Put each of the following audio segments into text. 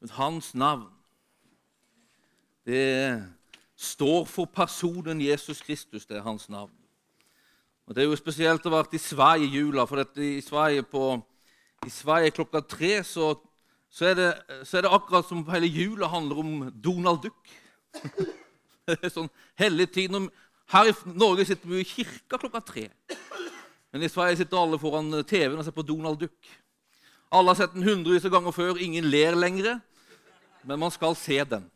Men hans navn, det står for personen Jesus Kristus. Det er hans navn. Og Det er jo spesielt å ha vært i Sverige i jula, for i Sverige, på, i Sverige klokka tre så, så, er det, så, er det, akkurat som hele jula handler om Donald Duck. Det er sånn hellig tid. Her i Norge sitter vi i kirka klokka tre. Men i Sverige sitter alle foran TV-en og ser på Donald Duck. Alle har sett den hundrevis av ganger før. Ingen ler lenger, men man skal se den.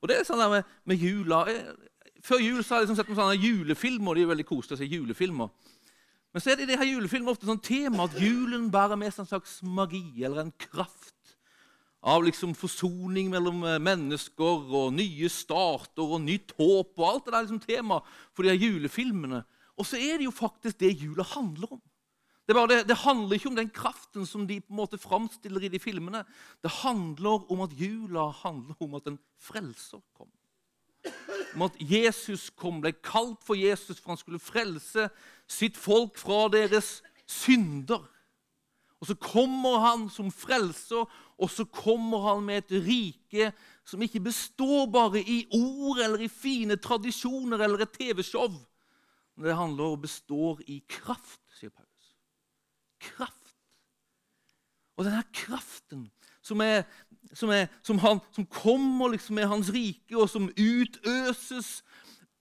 Og det er sånn der med, med jula. Før jul så har jeg liksom sett noen sånne julefilmer. de er veldig koselige å se julefilmer. Men så er det i de her julefilmer ofte sånn tema at julen bærer med seg en slags magi eller en kraft av liksom forsoning mellom eh, mennesker og nye starter og nytt håp. og Alt det der liksom tema for de her julefilmene. Og så er det jo faktisk det jula handler om. Det, det, det, handler ikke om den kraften som de på en måte framstiller i de filmene. Det handler om at jula handler om at en frelser kom. Om at Jesus kom, ble kalt for Jesus for han skulle frelse sitt folk fra deres synder. Og så kommer han som frelser, og så kommer han med et rike som ikke består bare i ord eller i fine tradisjoner eller et TV-show. Men det handler og består i kraft, sier Paulus. Kraft. Og denne kraften som, er, som, er, som, han, som kommer liksom med hans rike, og som utøses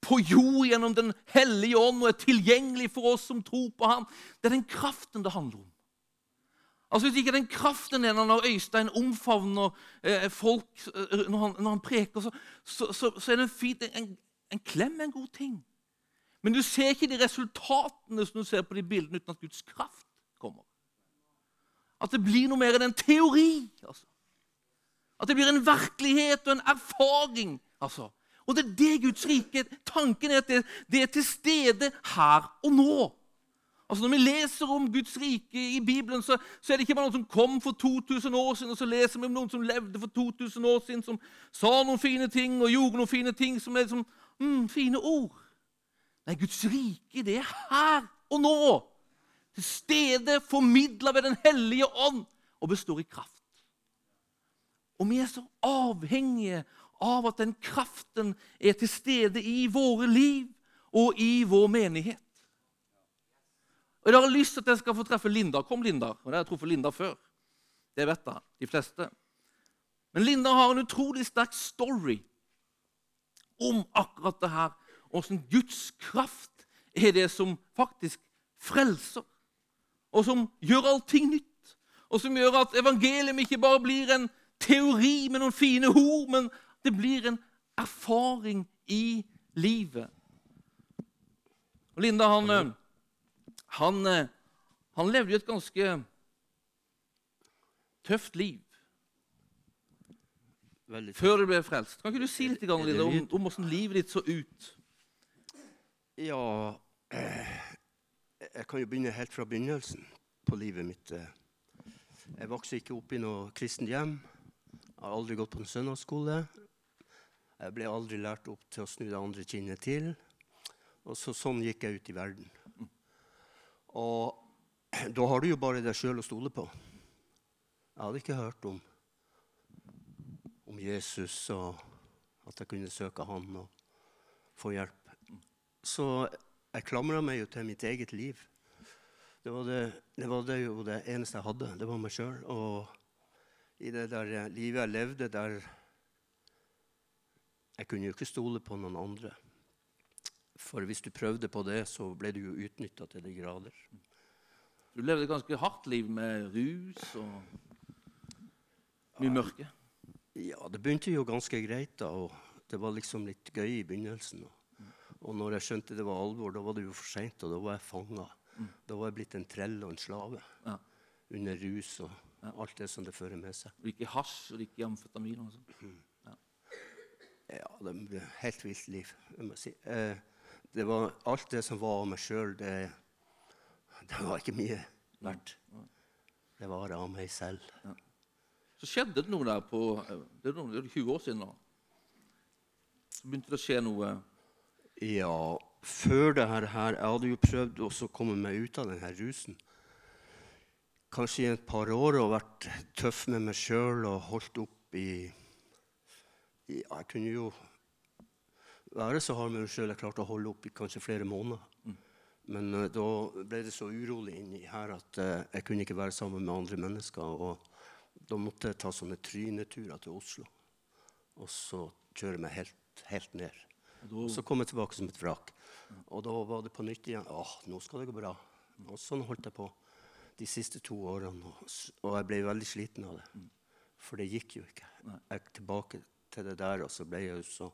på jord gjennom Den hellige ånd og er tilgjengelig for oss som tror på ham, det er den kraften det handler om. Altså Hvis ikke den kraften er når Øystein omfavner eh, folk eh, når, han, når, han, preker, så, så, så, så er det en, fint, en, en klem en god ting. Men du ser ikke de resultatene som du ser på de bildene, uten at Guds kraft kommer. At det blir noe mer enn en teori. Altså. At det blir en virkelighet og en erfaring. Altså. Og det er det Guds rike Tanken er at det, det er til stede her og nå. Altså Når vi leser om Guds rike i Bibelen, så, så, er det ikke bare noen som kom for 2000 år siden, og så leser vi om noen som levde for 2000 år siden, som sa noen fine ting og gjorde noen fine ting som er liksom, mm, fine ord. Nei, Guds rike, det er her og nå. Til stede, formidla ved Den hellige ånd, og består i kraft. Og vi er så avhengige av at den kraften er til stede i våre liv og i vår menighet. Og Jeg har lyst til at jeg skal få treffe Linda. Kom, Linda. Og det har jeg truffet Linda før. Det vet jeg, de fleste. Men Linda har en utrolig sterk story om akkurat det her. Åssen Guds kraft er det som faktisk frelser, og som gjør allting nytt. Og som gjør at evangeliet ikke bare blir en teori med noen fine ord, men det blir en erfaring i livet. Og Linda han, han, han levde jo et ganske tøft liv før du ble frelst. Kan ikke du si litt om, om hvordan livet ditt så ut? Ja eh, Jeg kan jo begynne helt fra begynnelsen på livet mitt. Jeg vokste ikke opp i noe kristent hjem. Jeg har aldri gått på en søndagsskole. Jeg ble aldri lært opp til å snu det andre kinnet til. Og så, sånn gikk jeg ut i verden. Og da har du jo bare deg sjøl å stole på. Jeg hadde ikke hørt om, om Jesus og at jeg kunne søke han og få hjelp. Så jeg klamra meg jo til mitt eget liv. Det var det, det var det, jo det eneste jeg hadde. Det var meg sjøl. Og i det der livet jeg levde, der Jeg kunne jo ikke stole på noen andre. For hvis du prøvde på det, så ble du jo utnytta til de grader. Du levde et ganske hardt liv med rus og mye mørke? Ja, det begynte jo ganske greit. da, og Det var liksom litt gøy i begynnelsen. Og, og når jeg skjønte det var alvor, da var det jo for seint, og da var jeg fanga. Mm. Da var jeg blitt en trell og en slave ja. under rus og ja. alt det som det fører med seg. Og ikke hasj og ikke amfetamin? og sånt? Mm. Ja. ja, det ble helt vilt liv. jeg må si. Eh, det var alt det som var av meg sjøl, det, det, var ikke mye verdt. Det var av meg selv. Ja. Så skjedde det noe der på Det er, det er 20 år siden nå. Så begynte det å skje noe. Ja, før det her, Jeg hadde jo prøvd å komme meg ut av denne rusen. Kanskje i et par år og vært tøff med meg sjøl og holdt opp i, i Jeg kunne jo være så hard med meg sjøl jeg klarte å holde opp i kanskje flere måneder. Men uh, da ble det så urolig inni her at uh, jeg kunne ikke være sammen med andre mennesker. Og da måtte jeg ta sånne tryneturer til Oslo. Og så kjøre meg helt, helt ned. Og så kom jeg tilbake som et vrak. Og da var det på nytt igjen. Åh, nå skal det gå bra. Og sånn holdt jeg på de siste to årene. Og, jeg ble veldig sliten av det. For det gikk jo ikke. Jeg gikk tilbake til det der, og så ble jeg jo så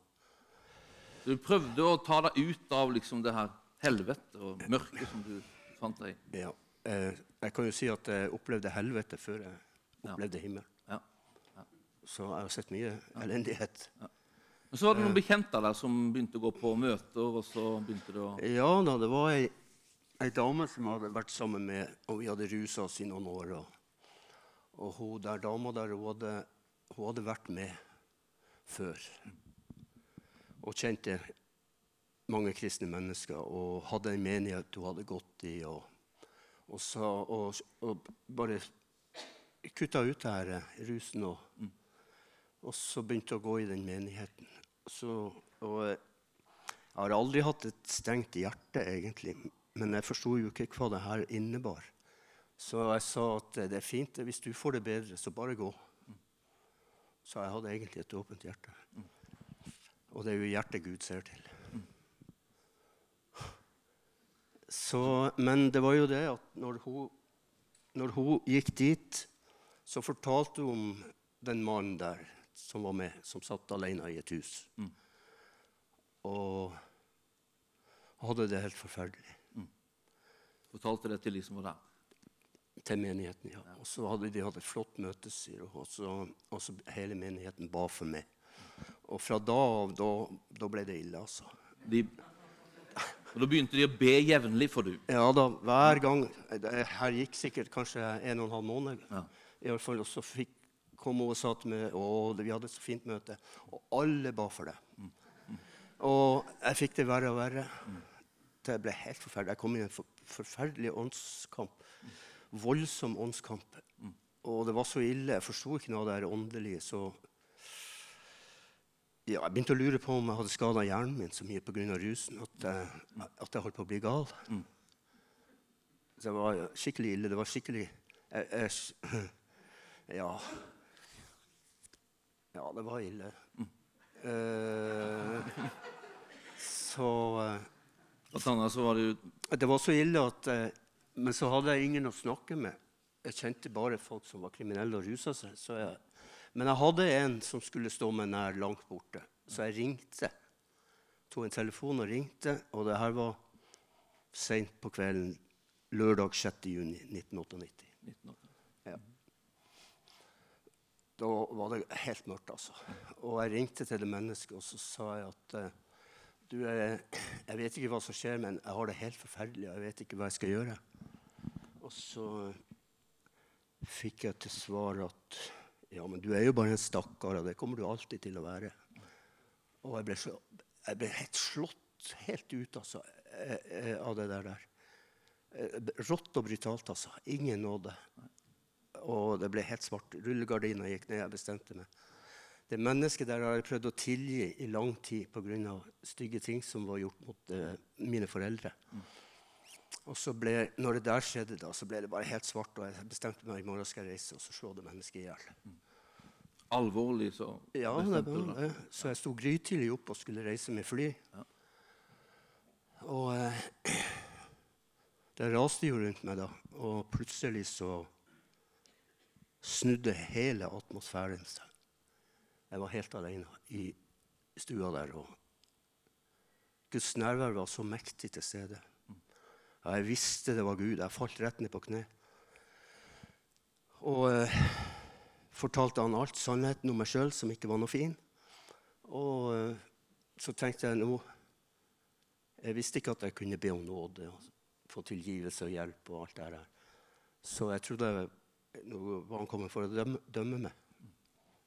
Du prøvde å ta deg ut av liksom det her helvete og mørket som du fant deg i. Ja. Eh, jeg kan jo si at jeg opplevde helvete før jeg opplevde himmelen. Ja. Så jeg har sett mye elendighet. Men så var det noen bekjente der som begynte å gå på møter, og så begynte det å Ja da, det var ei, ei dame som hadde vært sammen med Og vi hadde rusa oss i noen år. Og, og hun der dama der, hun hadde, hun hadde vært med før. Og kjente mange kristne mennesker og hadde en menighet hun hadde gått i. Og, og, sa, og, og bare kutta ut det her eh, rusen og, og så begynte å gå i den menigheten. Så, og eh, jeg har aldri hatt et stengt hjerte, egentlig. Men jeg forsto jo ikke hva det her innebar. Så jeg sa at eh, det er fint, hvis du får det bedre, så bare gå. Så jeg hadde egentlig et åpent hjerte. Og det er jo hjertet Gud ser til. Så, men det var jo det at når hun, når hun gikk dit, så fortalte hun om den mannen der som var med, som satt alene i et hus. Og hadde det helt forferdelig. fortalte det til de som var der. Til menigheten, ja. Og så hadde de hatt et flott møte, sier hun. Og så, og så hele menigheten ba for meg. Og fra da av, da, da ble det ille, altså. De, og da begynte de å be jevnlig for du. Ja da, hver gang. Her gikk sikkert kanskje en og en halv måned. Ja. I hvert fall, og så fikk, kom hun og satt med å, vi hadde et så fint møte. Og alle ba for det. Og jeg fikk det verre og verre. til jeg ble helt forferdelig. Jeg kom i en for, forferdelig åndskamp. Voldsom åndskamp. Og det var så ille. Jeg forsto ikke noe av det her åndelige. Så ja, jeg begynte å lure på om jeg hadde skada hjernen min så mye pga. rusen at, jeg- at jeg holdt på å bli gal. Det var skikkelig ille. Det var skikkelig jeg, jeg, Ja. Ja, det var ille. Eh, så eh, Blant annet så var det jo Det var så ille at uh, Men så hadde jeg ingen å snakke med. Jeg kjente bare folk som var kriminelle og rusa seg. Så jeg, men jeg hadde en som skulle stå meg nær langt borte. Så jeg ringte. Tok en telefon og ringte. Og det her var seint på kvelden lørdag 6. juni 1998. Ja. Da var det helt mørkt, altså. Og jeg ringte til det mennesket, og så sa jeg at eh, du, jeg, jeg vet ikke hva som skjer, men jeg har det helt forferdelig, og jeg vet ikke hva jeg skal gjøre. Og så fikk jeg til svar at ja, men du er jo bare en stakkar, og det kommer du alltid til å være. Og jeg ble, så, jeg ble helt slått helt ut altså, eh, eh, av det der. Eh, Rått og brutalt, altså. Ingen nåde. Og det ble helt svart. Rullegardina gikk ned. Jeg bestemte meg. Det mennesket der har jeg prøvd å tilgi i lang tid pga. stygge ting som var gjort mot uh, mine foreldre. Og så ble, når det der skjedde, da, så ble det bare helt svart. Og jeg bestemte meg i morgen skal jeg reise og så slå det mennesket i hjel. alvorlig, så Ja, det var det. Så jeg sto grytidlig opp og skulle reise med fly. Og uh, det raste jo rundt meg da. Og plutselig så snudde hele atmosfæren seg. Jeg var helt alene i stua der. Og Guds nærvær var så mektig til stede. Ja, jeg visste det var Gud. Jeg falt rett ned på kne. Og eh, fortalte han alt sannheten om meg sjøl, som ikke var noe fin. Og eh, så tenkte jeg nå Jeg visste ikke at jeg kunne be om nåde og få tilgivelse og hjelp og alt det der. Så jeg trodde nå var han kommet for å dømme, dømme meg.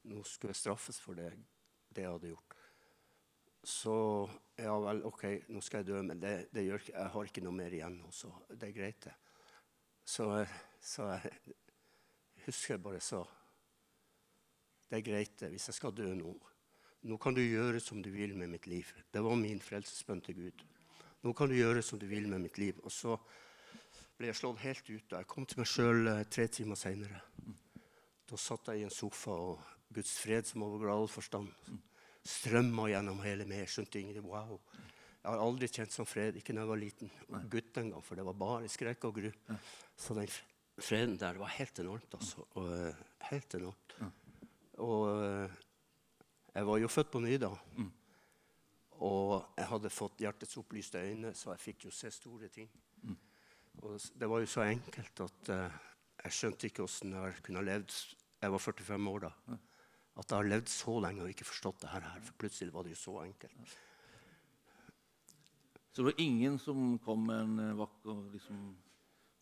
Nå skulle jeg straffes for det, det jeg hadde gjort. Så ja vel, OK, nå skal jeg dø, men det, det gjør, jeg har ikke noe mer igjen nå, så det er greit, det. Så, så jeg husker jeg bare sa det er greit det, hvis jeg skal dø nå. Nå kan du gjøre som du vil med mitt liv. Det var min frelsesbønn til Gud. Nå kan du gjøre som du vil med mitt liv. Og så ble jeg slått helt ut. Jeg kom til meg sjøl tre timer seinere. Da satt jeg i en sofa, og Guds fred som overgår all forstand strømma gjennom hele meg. Jeg skjønte ingenting. Wow. Jeg har aldri kjent sånn fred, ikke da jeg var liten gutt engang, for det var bare skrekk og gru. Så den freden der var helt enormt, altså. Og, uh, helt enormt. Og uh, jeg var jo født på ny da. Mm. Og jeg hadde fått hjertets opplyste øyne, så jeg fikk jo se store ting. Og det var jo så enkelt at uh, jeg skjønte ikke åssen jeg kunne ha levd Jeg var 45 år da. At jeg har levd så lenge og ikke forstått det her. For plutselig var det jo så enkelt. Så det var ingen som kom med en eh, vakker, liksom,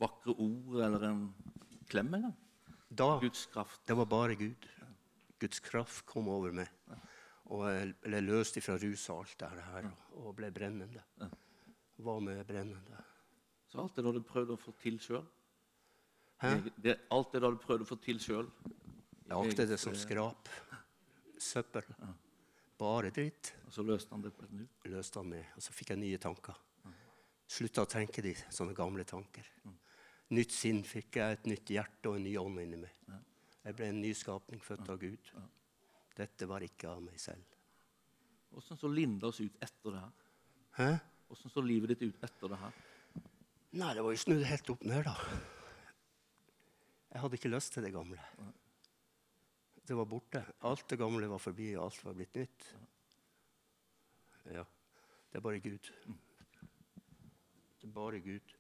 vakre ord eller en klem engang? Da, Guds kraft. Det var bare Gud. Guds kraft kom over meg. Og jeg ble løst ifra rus og alt det her og ble brennende. Var med brennende. Så alt det du hadde prøvd å få til sjøl? Alt det du hadde prøvd å få til sjøl? Lagde det som skrap. Søppel. Bare dritt. Og så løste han det på et nytt? Løste han det. Og så fikk jeg nye tanker. Slutta å tenke de sånne gamle tanker. Nytt sinn fikk jeg, et nytt hjerte og en ny ånd inni meg. Jeg ble en ny skapning, født av Gud. Dette var ikke av meg selv. Åssen så Linda oss ut etter det her? Åssen så livet ditt ut etter det her? Nei, det var jo snudd helt opp ned, da. Jeg hadde ikke lyst til det gamle. Det var borte. Alt det gamle var forbi, og alt var blitt nytt. Ja. Det er bare Gud. Det er bare Gud.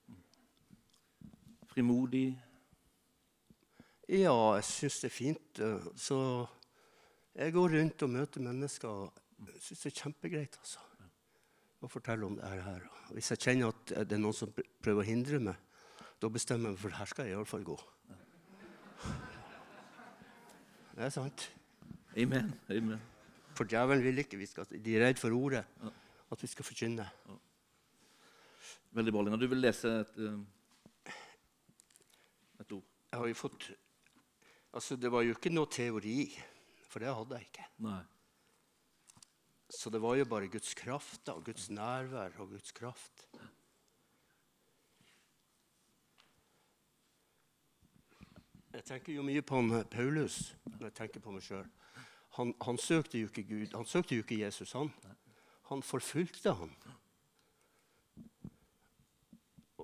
Frimodig? Ja, jeg syns det er fint. Så jeg går rundt og møter mennesker. Jeg syns det er kjempegreit. altså. Å fortelle om det her. Hvis jeg kjenner at det er noen som prøver å hindre meg, da bestemmer jeg meg for her skal jeg iallfall gå. Det er sant. Amen. Amen. For djevelen vil ikke. Vi skal, de er redd for ordet. At vi skal forkynne. Ja. Veldig bra, Lina. Du vil lese et, eh, et ord? Jeg har jo fått Altså, det var jo ikke noe teori, for det hadde jeg ikke. Nei. Så det var jo bare Guds kraft og Guds nærvær og Guds kraft. Jeg tenker jo mye på han, eh, Paulus når jeg tenker på meg sjøl. Han, han, søkte jo ikke Gud, han søkte jo ikke Jesus, han. Han forfulgte han.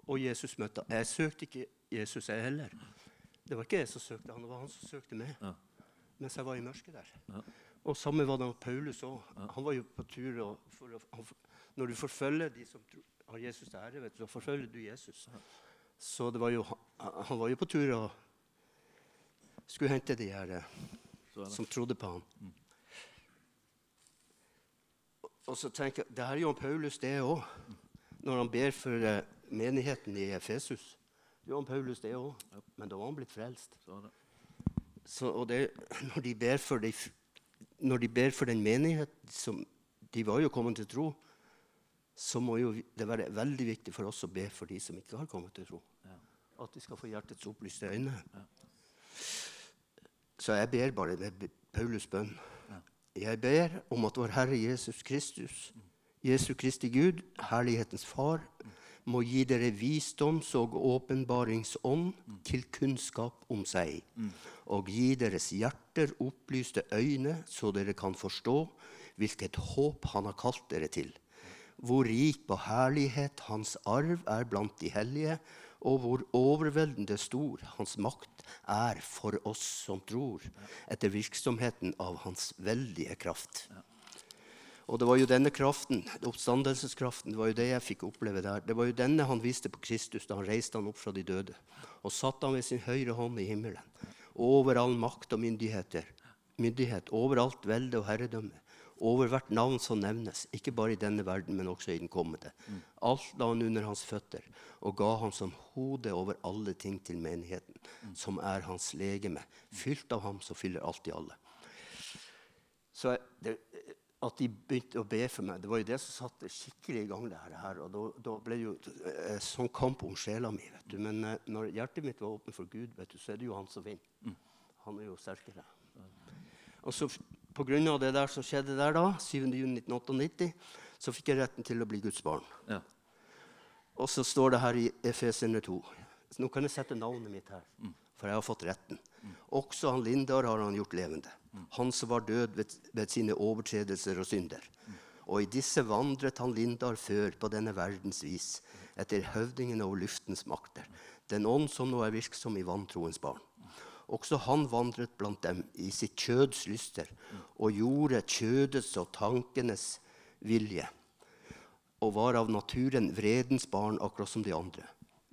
Og Jesus møtte Jeg søkte ikke Jesus, jeg heller. Det var ikke jeg som søkte han, det var han som søkte meg. Ja. Mens jeg var i mørket der. Ja. Og samme var det med Paulus òg. Ja. Han var jo på tur for, han, Når du forfølger de som har Jesus til ære, så forfølger du Jesus. Så det var jo, han var jo på tur og skulle hente de her som trodde på ham. Mm. Og så tenker jeg, Det her om Paulus det òg, når han ber for eh, menigheten i Efesus. Gjør Paulus det òg, men da var han blitt frelst. Så, og det, når, de ber for de, når de ber for den menighet som De var jo kommet til tro. Så må jo det være veldig viktig for oss å be for de som ikke har kommet til tro. Ja. At de skal få hjertets opplyste øyne. Ja. Så jeg ber bare med Paulus' bønn. Jeg ber om at vår Herre Jesus Kristus, Jesu Kristi Gud, herlighetens Far, må gi dere visdoms- og åpenbaringsånd til kunnskap om seg, og gi deres hjerter opplyste øyne, så dere kan forstå hvilket håp Han har kalt dere til, hvor rik på herlighet Hans arv er blant de hellige, og hvor overveldende stor hans makt er for oss som tror, etter virksomheten av hans veldige kraft. Og det var jo denne kraften, oppstandelseskraften, det var jo det jeg fikk oppleve der. Det var jo denne han viste på Kristus da han reiste han opp fra de døde og satte han ved sin høyre hånd i himmelen. Over all makt og myndigheter, myndighet, over alt velde og herredømme over hvert navn som nevnes, ikke bare i denne verden, men også i den kommende. Mm. Alt la han under hans føtter og ga ham som hode over alle ting til menigheten, som er hans legeme. Fylt av ham så fyller alt i alle. Så det, At de begynte å be for meg, det var jo det som satte skikkelig i gang. det her. Og da, da ble det jo eh, sånn kamp om sjela mi. vet du. Men eh, når hjertet mitt var åpent for Gud, vet du, så er det jo han som vinner. Mm. Han er jo sterkere. Og så på grunn av det der som skjedde der da, 7.6.1998, så fikk jeg retten til å bli Guds barn. Ja. Og så står det her i Efesene 2 Nå kan jeg sette navnet mitt her, for jeg har fått retten. Også han Lindar har han gjort levende. Han som var død ved, ved sine overtredelser og synder. Og i disse vandret han Lindar før på denne verdens vis, etter høvdingene og luftens makter, den ånd som nå er virksom i vantroens barn. Også han vandret blant dem i sitt kjøds lyster og gjorde kjødets og tankenes vilje og var av naturen vredens barn, akkurat som de andre.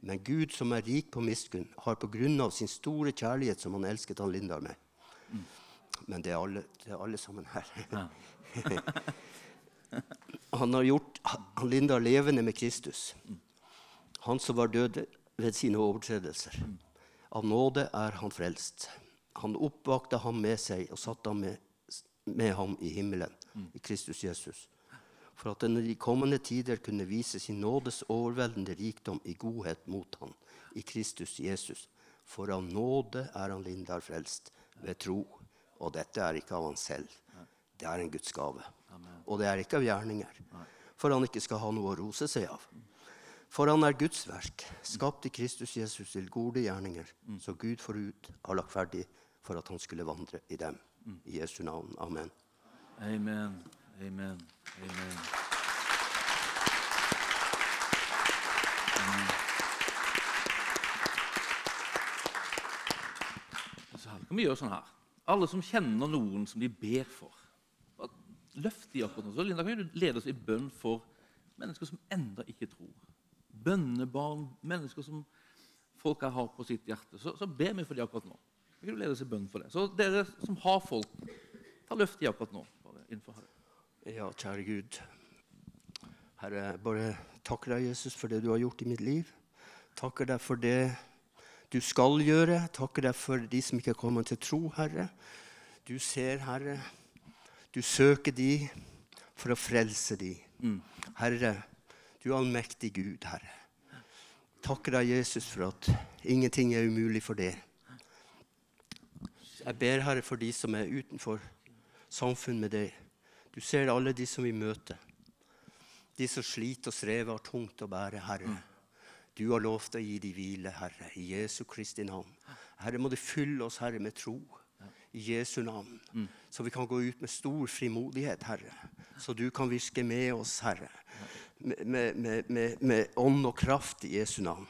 Men Gud, som er rik på miskunn, har på grunn av sin store kjærlighet, som han elsket han Lindar med Men det er alle, det er alle sammen her. han har gjort han Lindar levende med Kristus. Han som var død ved sine overtredelser. Av nåde er han frelst. Han oppvakte ham med seg og satte ham med, med ham i himmelen, i Kristus Jesus for at den i de kommende tider kunne vise sin nådes overveldende rikdom i godhet mot han, i Kristus Jesus. For av nåde er han Lindar frelst, ved tro. Og dette er ikke av han selv. Det er en Guds gave. Og det er ikke av gjerninger, for han ikke skal ha noe å rose seg av. For han er Guds verk, skapt i Kristus Jesus til gode gjerninger, så Gud forut har lagt ferdig for at han skulle vandre i dem. I Jesu navn. Amen. Amen. Amen. Amen. Amen. Så kan vi gjøre sånn her. Alle som kjenner noen som de ber for. Løft de akkurat nå. Så Linda, kan du lede oss i bønn for mennesker som enda ikke tror. Bønnebarn, mennesker som folk har på sitt hjerte. Så, så ber vi for de akkurat nå. Kan du lede oss i bønn for det? Så dere som har folk, ta løft de akkurat nå. bare innenfor her. Ja, kjære Gud. Herre, bare takker deg, Jesus, for det du har gjort i mitt liv. Takker deg for det du skal gjøre. Takker deg for de som ikke er kommet til tro, Herre. Du ser, Herre. Du søker de for å frelse de. Herre, du er allmektig Gud, Herre. Takker deg, Jesus, for at ingenting er umulig for deg. Jeg ber, Herre, for de som er utenfor samfunn med deg. Du ser alle de som vi møter. De som sliter og strever og har tungt å bære, Herre. Du har lovt å gi de hvile, Herre, i Jesu Kristi navn. Herre, må du fylle oss, Herre, med tro. I Jesu navn. Så vi kan gå ut med stor frimodighet, Herre. Så du kan virke med oss, Herre. Med, med, med, med ånd og kraft i Jesu navn.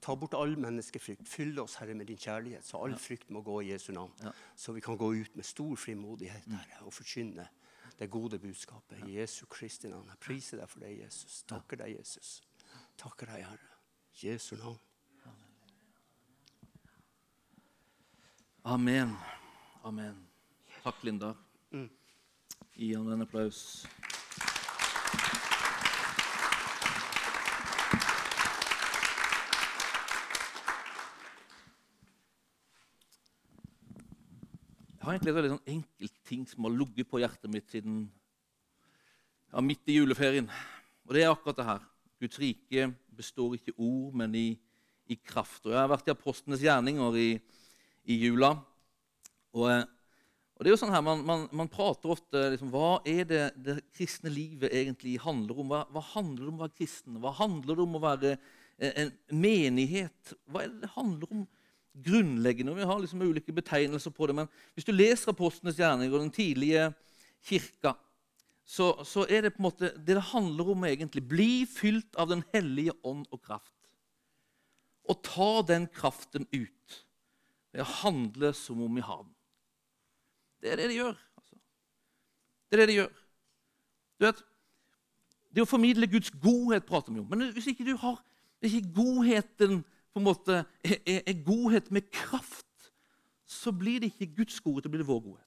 Ta bort all menneskefrykt. Fyll oss, Herre, med din kjærlighet, så all frykt må gå i Jesu navn. Så vi kan gå ut med stor frimodighet, Herre, og forkynne det gode budskapet i Jesu Kristi navn. Jeg priser deg for det, Jesus. Takker deg, Jesus. Takker deg, Herre. Jesu navn. Amen. Amen. Takk, Linda. Gi ham en applaus. Jeg har egentlig et veldig sånn enkelt ting som har ligget på hjertet mitt siden ja, midt i juleferien. Og det er akkurat det her. Guds rike består ikke i ord, men i, i kraft. Og Jeg har vært i apostlenes gjerninger i, i jula. Og, eh, og det er jo sånn her, Man, man, man prater ofte liksom, Hva er det det kristne livet egentlig handler om? Hva, hva handler det om å være kristen? Hva handler det om å være eh, en menighet? Hva er det det handler om grunnleggende? Vi har liksom ulike betegnelser på det, men hvis du leser apostlenes gjerninger og den tidlige kirka, så, så er det på en måte det det handler om egentlig. Bli fylt av Den hellige ånd og kraft. Og ta den kraften ut ved å handle som om vi har den. Det er det de gjør. Altså. Det er det de gjør. Du vet, Det å formidle Guds godhet prater vi om. Men hvis ikke du har hvis ikke godheten på en måte er, er, godhet med kraft, så blir det ikke Guds godhet, det blir det vår godhet.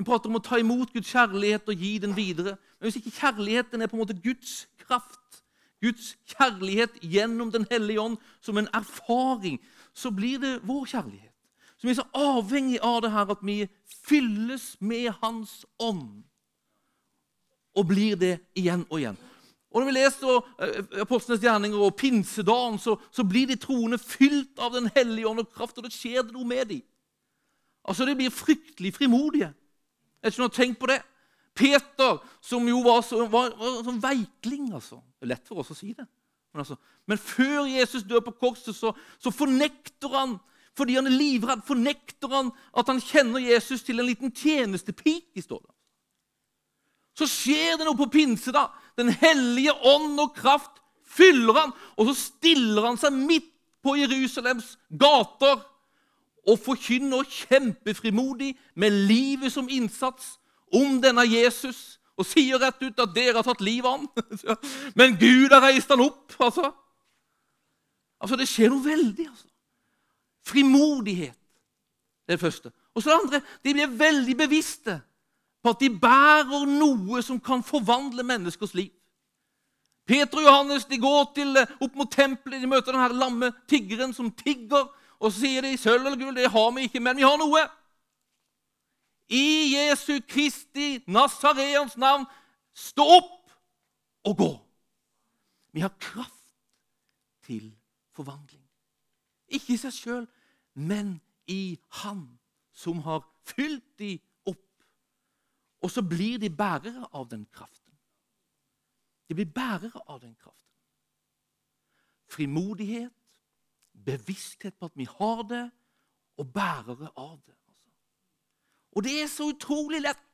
Vi prater om å ta imot Guds kjærlighet og gi den videre. Men hvis ikke kjærligheten er på en måte Guds kraft, Guds kjærlighet gjennom Den hellige ånd som en erfaring, så blir det vår kjærlighet. Så vi er så avhengig av det her at vi fylles med Hans ånd. Og blir det igjen og igjen. Og Når vi leser uh, Apostlenes gjerninger og pinsedagen, så, så blir de troende fylt av Den hellige ånd og kraft, og det skjer noe med dem. Altså, De blir fryktelig frimodige. Jeg har ikke noe tenkt på det. Peter, som jo var, så, var sånn veikling altså. Det er lett for oss å si det. Men, altså, men før Jesus dør på korset, så, så fornekter han fordi han er livredd, fornekter han at han kjenner Jesus til en liten tjenestepike. står det. Så skjer det noe på pinse. da. Den hellige ånd og kraft fyller han, og så stiller han seg midt på Jerusalems gater og forkynner kjempefrimodig, med livet som innsats, om denne Jesus og sier rett ut at dere har tatt livet av ham. Men Gud har reist ham opp. Altså. altså, Det skjer noe veldig. altså. Frimodighet det er det første. Og så det andre, De blir veldig bevisste på at de bærer noe som kan forvandle menneskers liv. Peter og Johannes de går til, eh, opp mot tempelet, de møter den lamme tiggeren som tigger. Og så sier de sølv eller gull, det har vi ikke, men vi har noe. I Jesu Kristi Nasareans navn, stå opp og gå. Vi har kraft til forvandling. Ikke i seg sjøl, men i Han som har fylt de opp. Og så blir de bærere av den kraften. De blir bærere av den kraften. Frimodighet, bevissthet på at vi har det, og bærere av det. Og det er så utrolig lett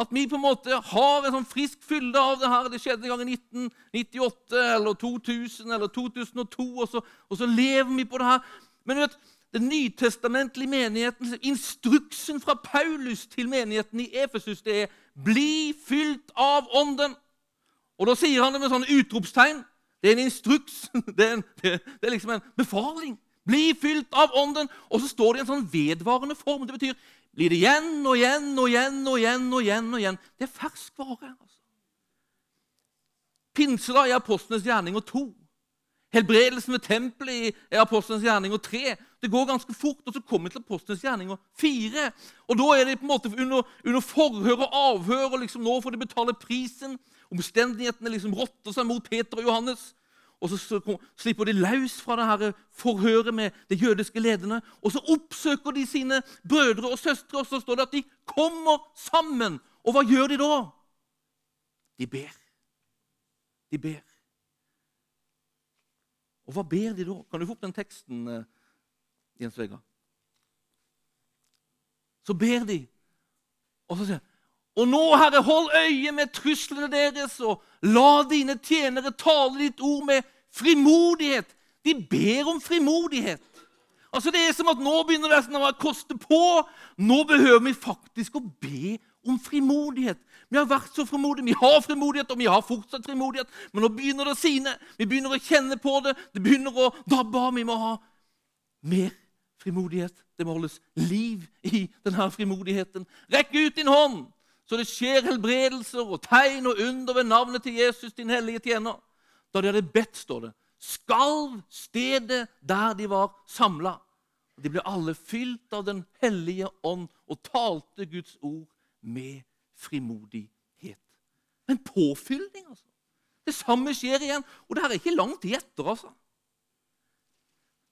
at vi på en måte har en sånn frisk fylde av det her. Det skjedde en gang i 1998 eller 2000 eller 2002, og så, og så lever vi på det her. Men vet, den nytestamentlige menigheten, instruksen fra Paulus til menigheten i Efesus, det er 'bli fylt av Ånden'. Og da sier han det med sånne utropstegn. Det er en instruks. Det er, en, det er liksom en befaling. Bli fylt av Ånden. Og så står det i en sånn vedvarende form. Det betyr blir det igjen og igjen og igjen og igjen. og igjen og igjen. Det er ferskvare. Altså. Pinsedag i Apostlenes gjerninger 2. Helbredelsen ved tempelet i Apostlenes gjerninger 3. Det går ganske fort, og så kommer vi til Apostlenes gjerninger 4. Og Da er de på en måte under, under forhør og avhør, og liksom nå får de betale prisen. Omstendighetene liksom rotter seg mot Peter og Johannes. Og så slipper de løs fra det her forhøret med de jødiske lederne. Og så oppsøker de sine brødre og søstre, og så står det at de kommer sammen. Og hva gjør de da? De ber. De ber. Og hva ber de da? Kan du få opp den teksten, eh, Jens Vegard? Så ber de, og så sier han og nå, Herre, hold øye med truslene deres, og la dine tjenere tale ditt ord med frimodighet. De ber om frimodighet. Altså Det er som at nå begynner det å koste på. Nå behøver vi faktisk å be om frimodighet. Vi har vært så frimodige, vi har frimodighet, og vi har fortsatt frimodighet. Men nå begynner det å sine. Vi begynner å kjenne på det. Det begynner å dabbe av. Vi må ha mer frimodighet. Det må holdes liv i denne frimodigheten. Rekk ut din hånd, så det skjer helbredelser og tegn og under ved navnet til Jesus, din hellige tjener. Da de hadde bedt, står det, skalv stedet der de var samla. De ble alle fylt av Den hellige ånd og talte Guds ord med frimodighet. En påfylling, altså. Det samme skjer igjen. Og det her er ikke lang tid etter, altså.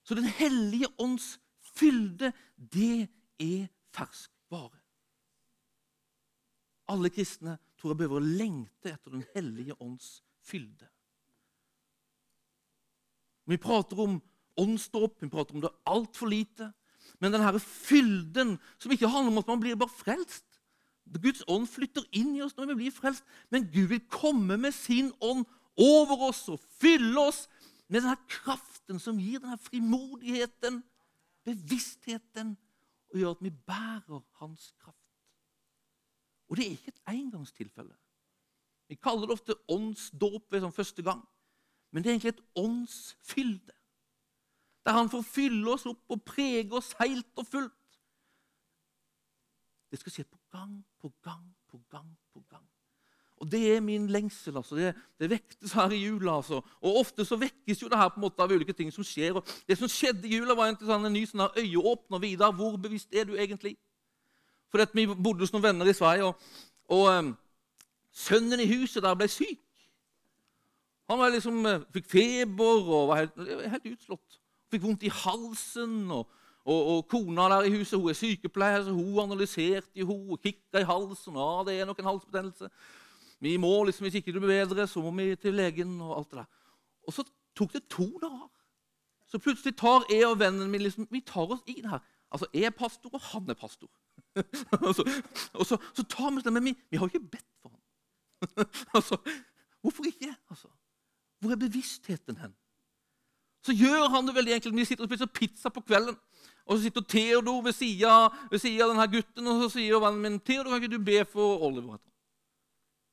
Så Den hellige ånds fylde, det er ferskvare. Alle kristne tror jeg behøver å lengte etter Den hellige ånds fylde. Vi prater om åndsdåp, vi prater om det altfor lite. Men denne fylden som ikke handler om at man blir bare frelst. Guds ånd flytter inn i oss når vi blir frelst, men Gud vil komme med sin ånd over oss og fylle oss med denne kraften som gir denne frimodigheten, bevisstheten, og gjør at vi bærer hans kraft. Og det er ikke et engangstilfelle. Vi kaller det ofte åndsdåp ved sånn første gang. Men det er egentlig et åndsfylde. Der han får fylle oss opp og prege oss helt og fullt. Det skal skje på gang på gang på gang på gang. Og Det er min lengsel. altså. Det, det vektes her i jula. altså. Og Ofte så vekkes jo det her på en måte av ulike ting som skjer. Og det som skjedde i jula, var en, sånn en ny sånn øyeåpner. Vidar, hvor bevisst er du egentlig? For Vi bodde hos noen venner i Sverige, og, og um, sønnen i huset der ble syk. Han liksom, eh, fikk feber og var helt, helt utslått. Fikk vondt i halsen og, Og, og kona der i huset hun er sykepleier, så hun analyserte jo henne og kikka i halsen. Ja, det er nok en halsbetennelse. Vi må liksom, Hvis ikke du blir bedre, så må vi til legen. Og alt det der. Og så tok det to dager. Så plutselig tar jeg og vennen min liksom, vi tar oss i det her. Altså, Jeg er pastor, og han er pastor. og så, og så, så tar vi det, Men vi, vi har jo ikke bedt for ham. altså, hvorfor ikke? Altså, hvor er bevisstheten hen? Så gjør han det veldig enkelt. Vi sitter og spiser pizza på kvelden. Og så sitter Theodor ved sida av denne gutten, og så sier vennen min Theodor, kan ikke du be for Oliver?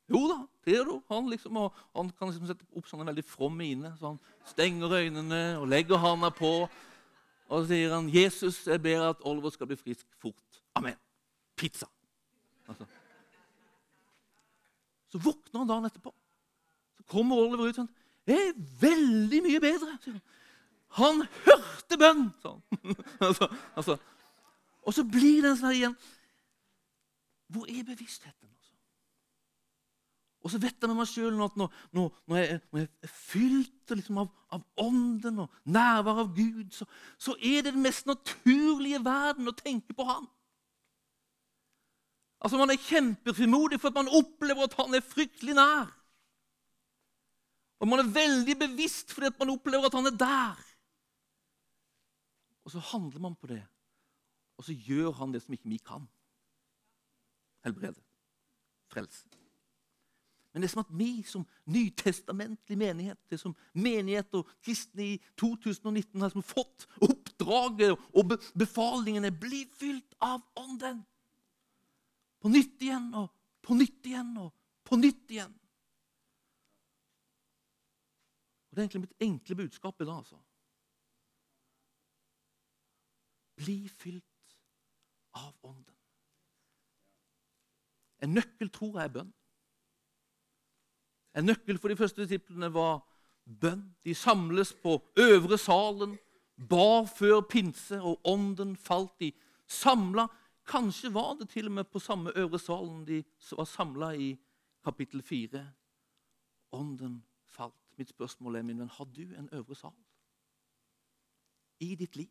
Jo da, Theodor. Han, liksom, han kan liksom sette opp sånne veldig from mine. Så han stenger øynene og legger handa på. Og så sier han, 'Jesus, jeg ber at Oliver skal bli frisk fort.' Amen. Pizza. Altså. Så våkner han dagen etterpå. Så kommer Oliver ut sånn 'Det er veldig mye bedre', sier han. Han hørte bønn! Sånn. altså, altså. Og så blir det en sånn her igjen Hvor er bevisstheten? Og så vet jeg med meg sjøl at når, når, når, jeg, når, jeg, er fylt liksom av, av, ånden og nærvær av Gud, så, så, er det den mest naturlige verden å tenke på Han. Altså Man er kjempefrimodig for at man opplever at Han er fryktelig nær. Og man er veldig bevisst fordi at man opplever at Han er der. Og så handler man på det, og så gjør han det som ikke vi kan. Helbrede. Frelse. Men det er som at vi som nytestamentlig menighet, det som menighet og kristne i 2019 har fått oppdraget og befalingene, blir fylt av Ånden. På nytt igjen og på nytt igjen og på nytt igjen. Og Det er egentlig mitt enkle budskap i dag. altså. Bli fylt av Ånden. En nøkkel tror jeg er bønn. En nøkkel for de første disiplene var bønn. De samles på øvre salen, bar før pinse, og ånden falt. De samla Kanskje var det til og med på samme øvre salen de var samla i kapittel 4. Ånden falt. Mitt spørsmål er, min venn, har du en øvre sal i ditt liv?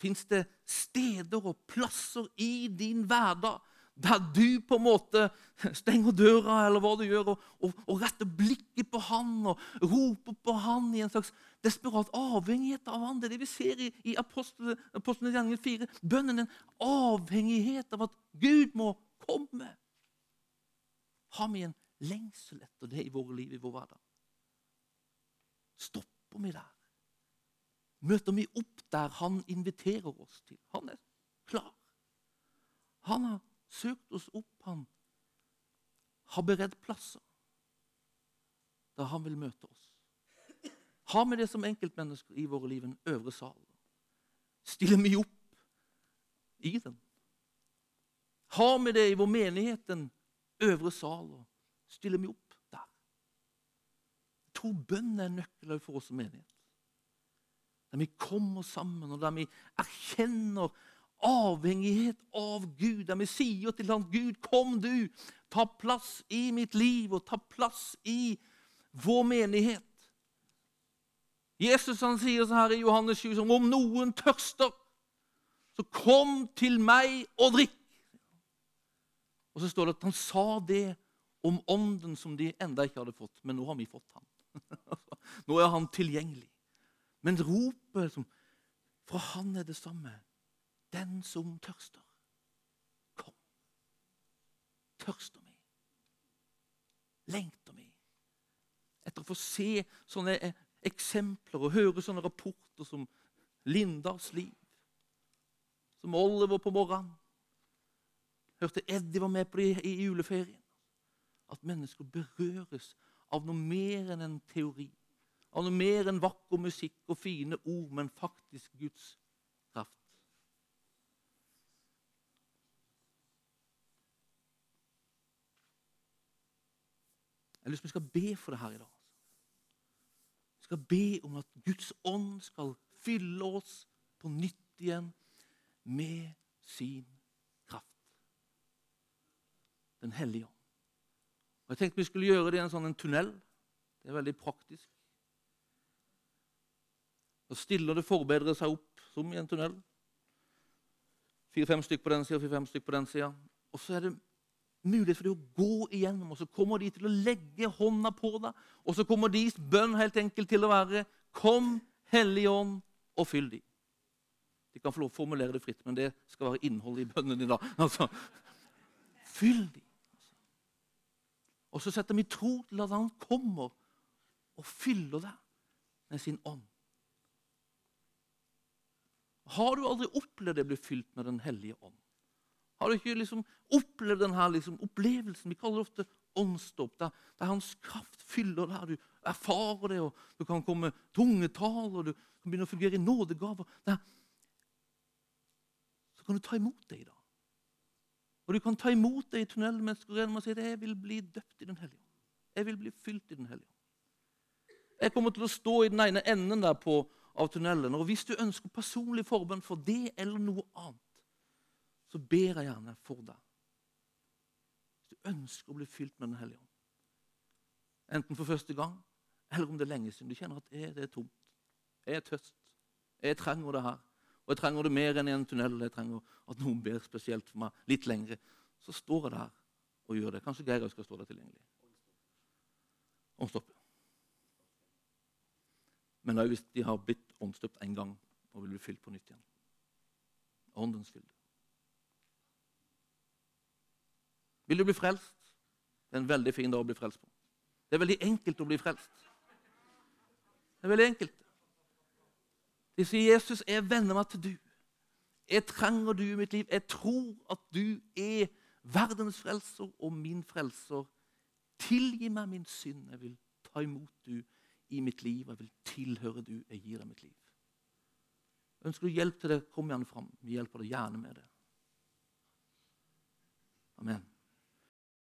Fins det steder og plasser i din hverdag der du på en måte stenger døra, eller hva du gjør, og, og, og, retter blikket på han og roper på han i en slags desperat avhengighet av han. Det er det vi ser i, i Apostlenes gjerning 4. Bønnen er en avhengighet av at Gud må komme. Har vi en lengsel etter det i våre liv, i vår hverdag? Stopper vi der? møter vi opp der han inviterer oss til. Han er klar. Han har søkt oss opp. Han har beredt plasser der han vil møte oss. Har vi det som enkeltmennesker i våre liv, en øvre sal? Stiller vi opp i den? Har vi det i vår menighet, en øvre sal? Stiller vi opp der? Jeg tror bønn er nøkkelen for oss som menighet. Der vi kommer sammen, og der vi erkjenner avhengighet av Gud. Vi sier jo til ham, 'Gud, kom du, ta plass i mitt liv, og ta plass i vår menighet'. Jesus han sier så her i Johannes 7 som om noen tørster, så kom til meg og drikk. Og så står det at han sa det om ånden som de enda ikke hadde fått. Men nå har vi fått han. nå er han tilgjengelig. Men ropet fra han er det samme. Den som tørster, kom. Tørster vi? Lengter vi? Etter å få se sånne eh, eksempler og høre sånne rapporter som Lindars liv, som Oliver på morgenen. Hørte Eddie var med på det i juleferien. At mennesker berøres av noe mer enn en teori av noe mer enn vakker musikk og fine ord, men faktisk Guds kraft. Jeg har lyst til at skal be for det her i dag. Vi skal be om at Guds ånd skal fylle oss på nytt igjen med sin kraft. Den hellige ånd. Og Jeg tenkte vi skulle gjøre det i en sånn en tunnel. Det er veldig praktisk. Og stiller det forbereder seg opp som i en tunnel. Fire-fem stykk på den sida, fire-fem stykk på den sida. Og så er det mulighet for deg å gå igjennom, og så kommer de til å legge hånda på deg. Og så kommer deres bønn helt enkelt til å være Kom, Hellige Ånd, og fyll de. De kan få lov å formulere det fritt, men det skal være innholdet i bønnen din. da. Altså, fyll de. Og så setter vi tro til at han kommer og fyller deg med sin ånd. Har du aldri opplevd å bli fylt med Den hellige ånd? Har du ikke liksom opplevd denne liksom, opplevelsen? Vi kaller det ofte åndsdåp. Der, der Hans kraft fyller der. Du erfarer det, og du kan komme tungetall, og du kan begynne å fungere i nådegaver. Der. Så kan du ta imot det i dag. Og du kan ta imot det i tunnelen mens du renner og sier jeg vil bli døpt i Den hellige. Jeg vil bli fylt i Den hellige. Jeg kommer til å stå i den ene enden der på, av tunnelen. Og hvis du ønsker personlig forbønn for det eller noe annet, så ber jeg gjerne for deg. Hvis du ønsker å bli fylt med Den hellige ånd. Enten for første gang, eller om det er lenge siden du kjenner at det er tomt. Jeg er tøst. Jeg trenger det her. Og jeg trenger det mer enn i en tunnel. Jeg trenger at noen ber spesielt for meg litt lengre. Så står jeg der og gjør det. Kanskje Geir skal stå der tilgjengelig. Åndsdåp. Men òg hvis de har blitt åndsdøpt en gang og vil bli fylt på nytt igjen. Åndens fylde. Vil du bli frelst? Det er en veldig fin dag å bli frelst på. Det er veldig enkelt å bli frelst. Det er veldig enkelt. De sier, 'Jesus, jeg venner meg til du. Jeg trenger du i mitt liv. Jeg tror at du er verdens frelser og min frelser. Tilgi meg min synd. Jeg vil ta imot du i mitt liv. Jeg vil tilhøre du. Jeg gir deg mitt liv. Ønsker du hjelp til det, kom gjerne fram. Vi hjelper deg gjerne med det.